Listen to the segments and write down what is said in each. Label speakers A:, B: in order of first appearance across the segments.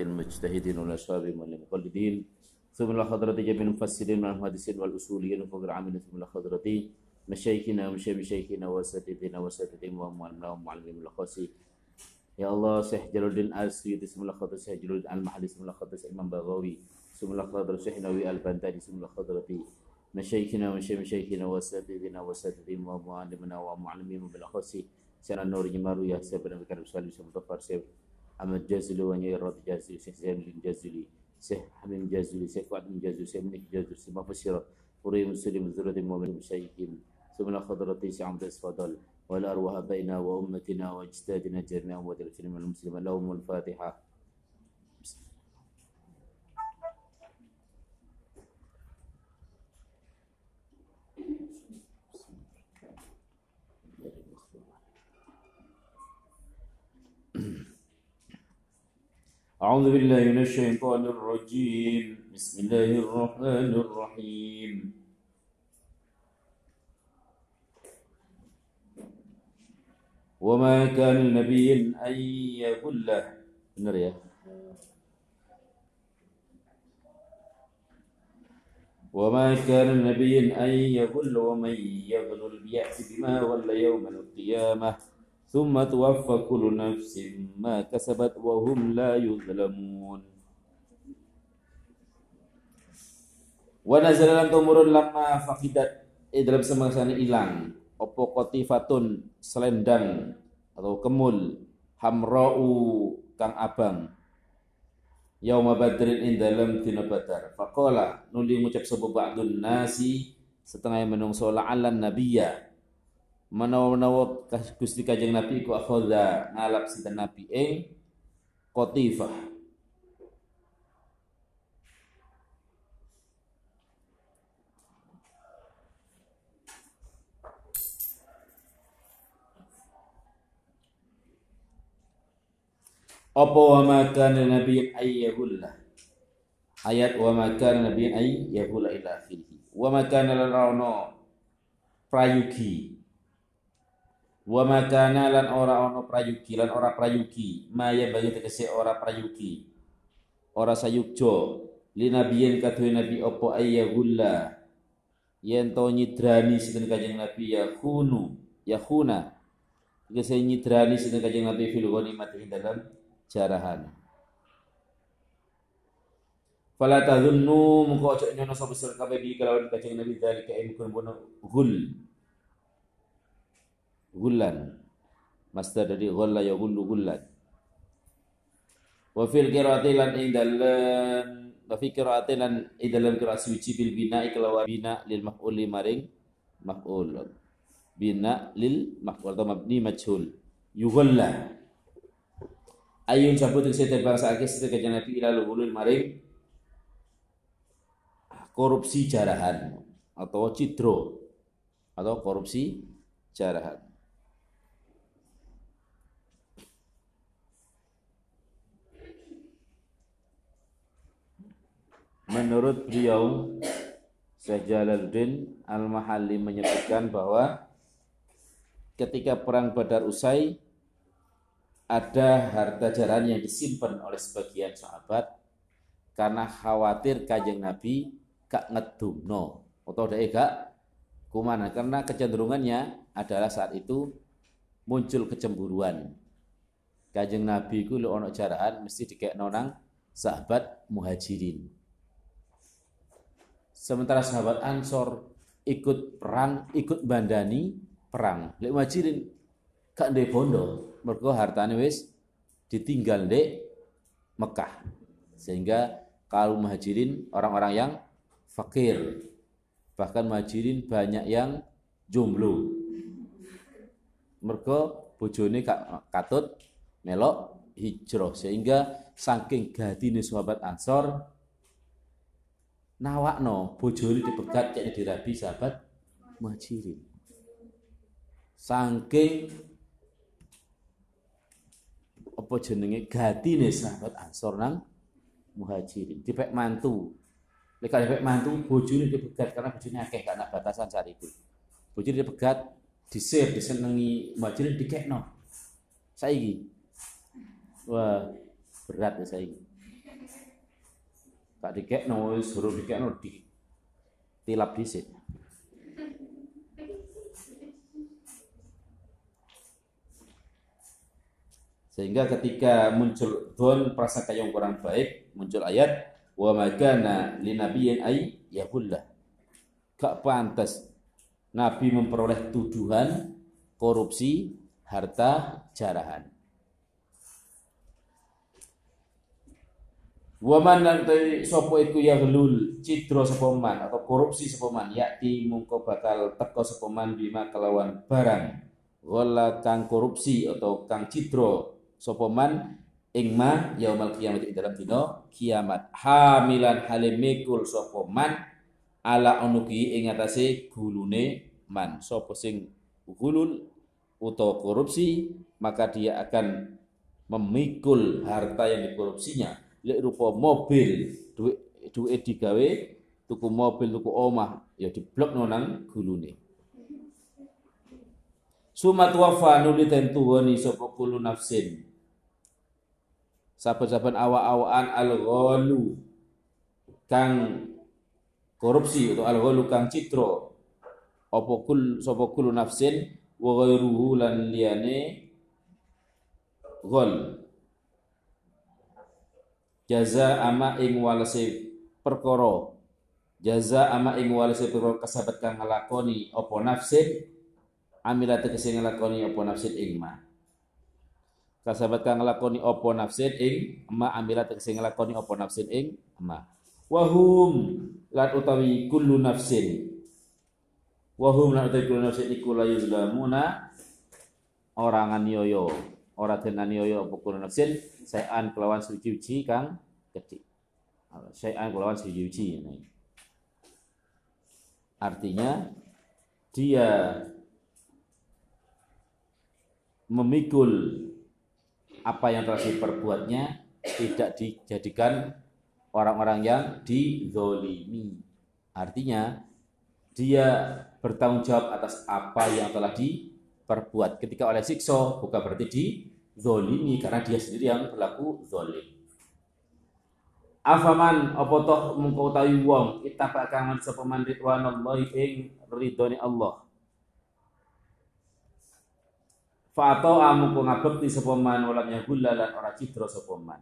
A: المجتهدين والأصحاب والمقلدين. ثم إلى حضرة جميع المفسرين من المحدثين والأصوليين وفوق العاملين. ثم إلى حضرة مشايخنا ومشايخ مشايخنا وأساتذتنا وأساتذتنا ومعلمنا ومعلمين الأخاصي يا الله شيخ جلال الدين آل سيدي ثم إلى حضرة شيخ جلال الدين المحلي. ثم إلى حضرة الإمام بغوي ثم إلى حضرة شيخ نووي البنداني ثم إلى حضرة مشايخنا ومشايخ مشايخنا وأساتذتنا وأساتذتنا ومعلمنا ومعلمين بالأخاصي سنة النور جمارو يا سيدنا بكر سالم سمطفر سيف احمد جازلي وني الرد جازلي شيخ زين جازلي شيخ حميم جازلي شيخ وعد جازلي شيخ منك جازلي ما فشر وريم مسلم ذرة المؤمن مشيهم ثم خضرتي شعم اسفضل والأرواح بينا وأمتنا وأجدادنا جميعا وذكر المسلم لهم الفاتحة. أعوذ بالله من الشيطان الرجيم. بسم الله الرحمن الرحيم. وما كان لنبي أن benar ya وما كان لنبي أن يغل ومن يغل بيأت بما غل يوم القيامة. ثم توفى كل نفس ما كسبت وهم لا يظلمون ونزل lan tumurun lama fakidat eh, dalam semangsa hilang opo kotifatun selendang atau kemul hamra'u kang abang yauma badrin in dalam dina badar faqala nuli ngucap sapa ba'dun nasi setengah menungso la'alan nabiyya menawa-menawa Gusti Kanjeng Nabi ku akhadha ngalap sinten Nabi? Ing qatifah apa wa ma kana nabiyyin ayyahulla ayat wa ma kana nabiyyin ayyahulla ila akhirih wa ma kana lan prayugi wa ma kana lan ora ono prayugi lan ora prayugi. Maya bagi tegese ora prayugi. Ora sayukjo li nabiyin kadhe nabi apa ayyahulla yen to nyidrani sinten kanjeng nabi? Ya khunu ya khuna. Tegese nyidrani sinten kanjeng nabi? Fil ghanimah dalam jarahan. Fala tadhunnu muka ojo nyono sapa sira kabeh bi kelawan kajeng Nabi dzalika in kun bono gul. Gulan. Masdar dari ghalla ya gullu gullan. Wa fil qiraati lan ing dalem wa fi qiraati lan dalem qiraat suci bil bina kelawan bina lil maf'ul maring maf'ul. Bina lil maf'ul atau mabni majhul. Yughalla ayun sabut saya bangsa akeh sedaya kanjeng Nabi ila luhulul maring korupsi jarahan atau cidro atau korupsi jarahan. Menurut beliau Syekh Jalaluddin Al-Mahalli menyebutkan bahwa ketika perang Badar usai ada harta jarahan yang disimpan oleh sebagian sahabat karena khawatir kajeng Nabi gak ngedumno. Atau ada gak kumana karena kecenderungannya adalah saat itu muncul kecemburuan. Kajeng Nabi ku lu ono jarahan mesti dikek nonang sahabat muhajirin sementara sahabat Ansor ikut perang ikut bandani perang lek muhajirin gak ndek bondo mergo hartane wis ditinggal di Mekah. Sehingga kaum muhajirin orang-orang yang fakir. Bahkan muhajirin banyak yang jomblo. Mergo bojone katut melok hijrah sehingga saking gadine sahabat Ansor nawakno bojone dipegat cek dirabi sahabat muhajirin. Saking apa jenenge? Gatine sahabat Ansor nang Muhajirin. Dipek mantu. Lek dipek mantu bojone dipegat karena bojone akeh karena batasan saat itu bojone dipegat disir disenengi Muhajirin dikekno. Saiki. Wah berat ya saiki tak dikekno wis suruh dikekno di tilap dhisik Sehingga ketika muncul don prasangka yang kurang baik, muncul ayat wa makana linabiyyin ay yahullah. Gak pantas Nabi memperoleh tuduhan korupsi harta jarahan. Waman nanti sopo iku ya gelul cidro sepoman atau korupsi sepoman yakti mungko bakal teko sepoman bima kelawan barang. Wala kang korupsi atau kang cidro sopoman ingma yaumal kiamat ing dalam dino kiamat. Hamilan halimikul sopoman ala onuki ing atase gulune man. Sopo sing gulul atau korupsi maka dia akan memikul harta yang dikorupsinya lek rupa mobil duit duit digawe tuku mobil tuku omah ya diblok nonang gulune. Sumat wafa nuli tentuhoni sapa kulu nafsin. Saben-saben awa-awaan al-ghalu kang korupsi atau al-ghalu kang citro apa kul sapa kulu nafsin wa lan liyane ghal jaza ama ing walase perkara. Jaza ama ing walase perkara kasabat kang nglakoni apa nafsin amilat tegese nglakoni apa nafsin ing ma. Kasabat kang nglakoni apa nafsin ing ma amilat tegese nglakoni apa nafsin ing ma. Wahum lan utawi kullu nafsin. Wahum lan utawi kullu nafsin iku la yuzlamuna orang aniyoyo ora den aniyoyo apa kullu nafsin sayan kelawan suci-suci kang kecil sayan kelawan suci-suci artinya dia memikul apa yang telah diperbuatnya tidak dijadikan orang-orang yang dizolimi. Artinya dia bertanggung jawab atas apa yang telah diperbuat. Ketika oleh sikso bukan berarti dizolimi karena dia sendiri yang berlaku zolim. Afaman apa toh mengkau tahu wong kita pakangan sapa man ridwanallahi ing ridhoni Allah Fato amu ku ngabekti sapa man walam yahulla lan ora citra sapa man.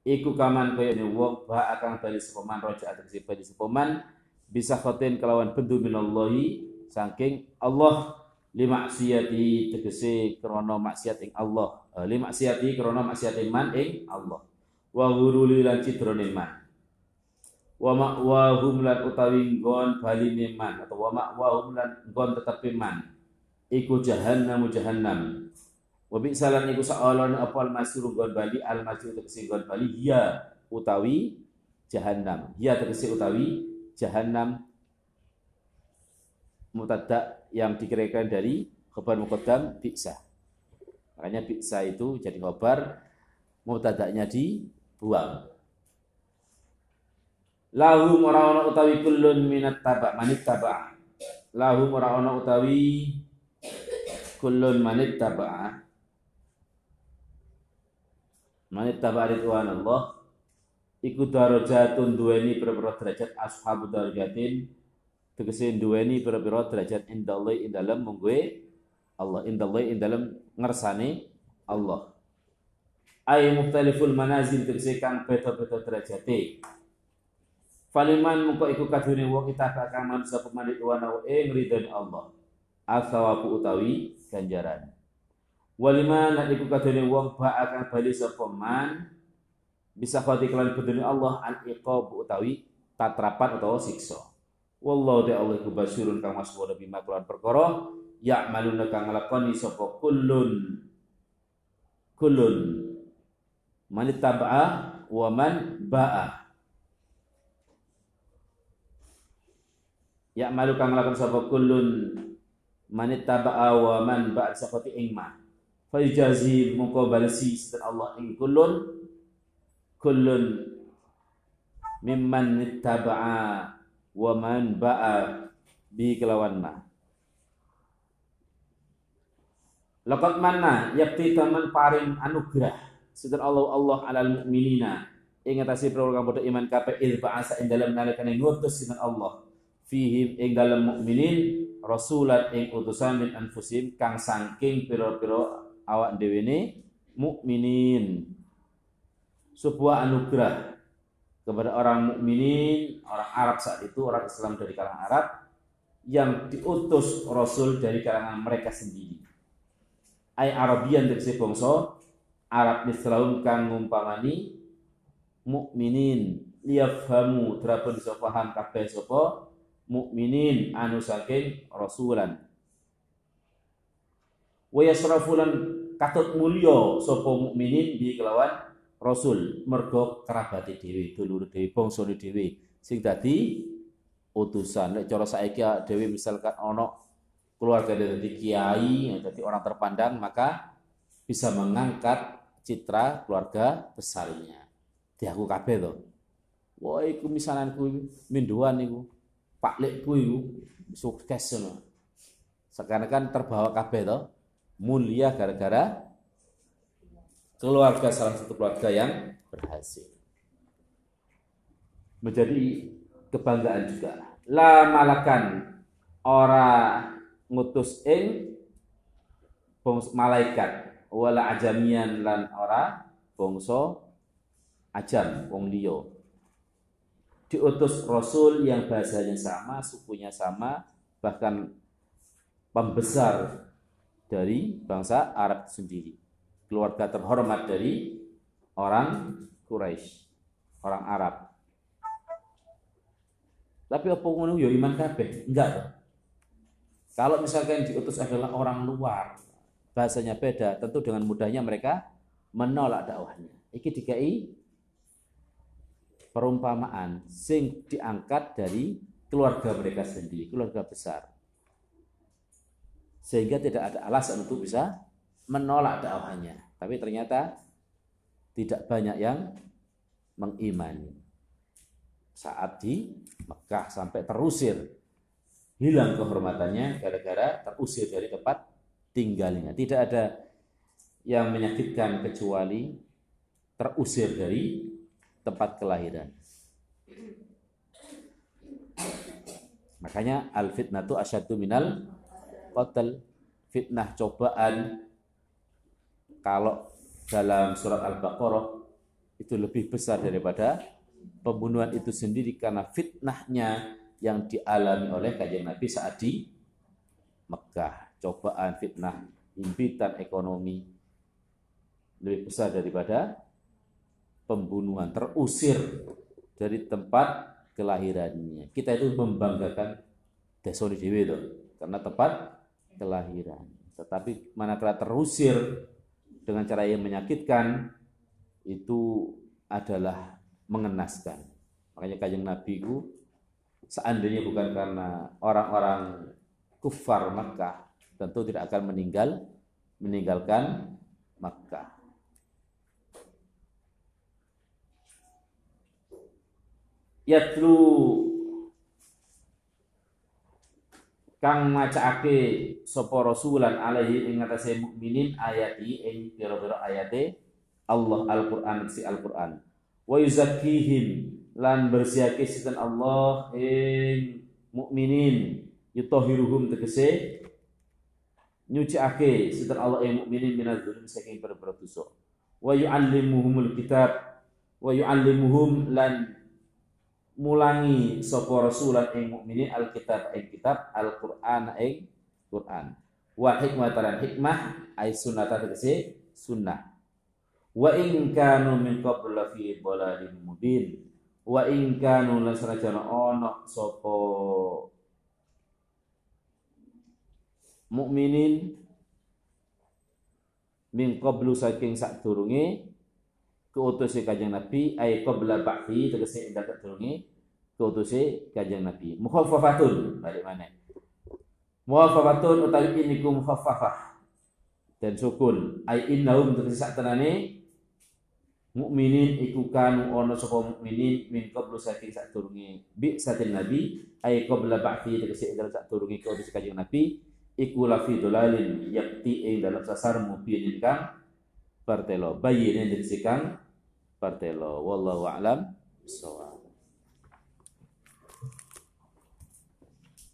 A: Iku kaman kaya ne wong ba akan bali sapa man roja ategese bali sapa man bisa khotin kelawan bendu minallahi saking Allah lima maksiati tegese krana maksiat ing Allah. Eh, lima maksiati krana maksiat man ing Allah. Wa ghuruli lan citrone man. Wa ma'wahum lan utawi nggon bali man atau wa ma'wahum lan nggon tetepi man iku jahannam jahannam wa salan iku sa'alon apal masur gon bali al masur tegese gon bali ya utawi jahannam ya tegese utawi jahannam mutada yang dikirakan dari khabar muqaddam bisa makanya bisa itu jadi khabar mutadaknya dibuang. Lahum ora utawi kullun minat taba manit taba lahum ora utawi kullun manit taba'a manit taba'a ridwan Allah. Iku darajatun duweni pira-pira derajat ashabu darajatin tegese duweni pira-pira derajat indallah ing dalem mungguwe Allah indallah ing dalem ngersane Allah ay mukhtaliful manazil tegese kang beda-beda derajate Faliman muka iku kadune wong kita kang manungsa pemanit wana ing ridho Allah asawabu utawi ganjaran. Walima nak iku kadene wong ba akan bali sapa man bisa khati bedene Allah an iqab utawi tatrapan utawa siksa. Wallahu ta'ala iku basyirun kang maswara bima kelan perkara ya'maluna kang nglakoni sapa kullun. Kullun. Man taba'a wa man ba'a. Ya'malu kang nglakoni sapa kullun. Manit taba'a wa man ba'd safati ing ma. Fa yujazi muka balasi setan Allah ing kullun. Kullun. Mimman nittaba'a wa man ba'a bi kelawan ma. Laqad manna yakti taman paring anugerah. Sedan Allah Allah alal mu'minina. Ing ngatasi para kang iman kabeh il ba'asa ing dalem nalikane ngutus sinten Allah. Fihim ing dalem mukminin rasulan ing utusan min anfusim kang saking pira-pira awak dhewe ne mukminin sebuah anugerah kepada orang mukminin, orang Arab saat itu, orang Islam dari kalangan Arab yang diutus Rasul dari kalangan mereka sendiri. Ay Arabian dari bangsa Arab Islam kang ngumpamani mukminin liyafhamu terapun bisa paham kabeh mukminin anu saking rasulan wa yasrafulan katut mulya sapa mukminin di kelawan rasul mergo kerabate dhewe dulur dhewe bangsane dhewe sing dadi utusan. Nek cara saiki dhewe misalkan ana keluarga dari kiai jadi orang terpandang maka bisa mengangkat citra keluarga besarnya. Diaku kabeh to. Wah iku misalanku minduan iku. Pak lekku iku sukses ngono. Sekarang kan terbawa kabeh to. Mulia gara-gara keluarga salah satu keluarga yang berhasil. Menjadi kebanggaan juga. La malakan ora ngutus ing malaikat wala ajamian lan ora bangsa ajam wong liya. Diutus rasul yang bahasanya sama, sukunya sama, bahkan pembesar dari bangsa Arab sendiri keluarga terhormat dari orang Quraisy, orang Arab. Tapi apa ngono ya iman kabeh? Enggak. Kalau misalkan diutus adalah orang luar, bahasanya beda, tentu dengan mudahnya mereka menolak dakwahnya. Iki dikai perumpamaan sing diangkat dari keluarga mereka sendiri, keluarga besar. Sehingga tidak ada alasan untuk bisa menolak dakwahnya. Tapi ternyata tidak banyak yang mengimani. Saat di Mekah sampai terusir. Hilang kehormatannya gara-gara terusir dari tempat tinggalnya. Tidak ada yang menyakitkan kecuali terusir dari tempat kelahiran. Makanya al fitnatu asyadu minal qatl. Fitnah cobaan kalau dalam surat Al-Baqarah itu lebih besar daripada pembunuhan itu sendiri karena fitnahnya yang dialami oleh kajian Nabi saat di Mekah. Cobaan fitnah, impitan ekonomi lebih besar daripada pembunuhan, terusir dari tempat kelahirannya. Kita itu membanggakan Desoni Dewi itu karena tempat kelahiran. Tetapi manakala terusir dengan cara yang menyakitkan itu adalah mengenaskan. Makanya kajang Nabi itu seandainya bukan karena orang-orang kufar Makkah tentu tidak akan meninggal meninggalkan Makkah. Yatlu kang macaake sapa rasulan alaihi ing ngatasé mukminin ayati ing pira-pira ayate Allah Al-Qur'an si Al-Qur'an. Wa yuzakkihim lan bersihake sinten Allah ing mukminin. Yutahhiruhum tegese nyuciake sinten Allah ing mukminin minal dzulum saking pira-pira dosa. Wa yu'allimuhumul kitab wa yu'allimuhum lan mulangi sapa rasulan ing mukminin alkitab ing kitab alquran ing Quran. Wa hikmah lan hikmah ay sunnata tegese sunnah. Wa in kanu min qabla fi dhalalin mubin. Wa in kanu lan sarajana ana sapa mukminin min qablu saking sadurunge keutus kanjeng Nabi ay qabla ba'thi tegese ing sadurunge keutusi kanjeng Nabi. Mukhaffafatun balik mana? Mukhaffafatun utawi ini ku mukhaffafah dan sukun. Ai innahum tegese sak tenane mukminin iku kanu sapa mukminin min qablu saking sak turungi bi satin nabi ai qabla ba'thi tegese dalam sak turungi keutusi kanjeng Nabi iku lafi dolalin yakti ing dalam sasar mubinin kang pertelo bayin yang kang partelo wallahu a'lam bissawab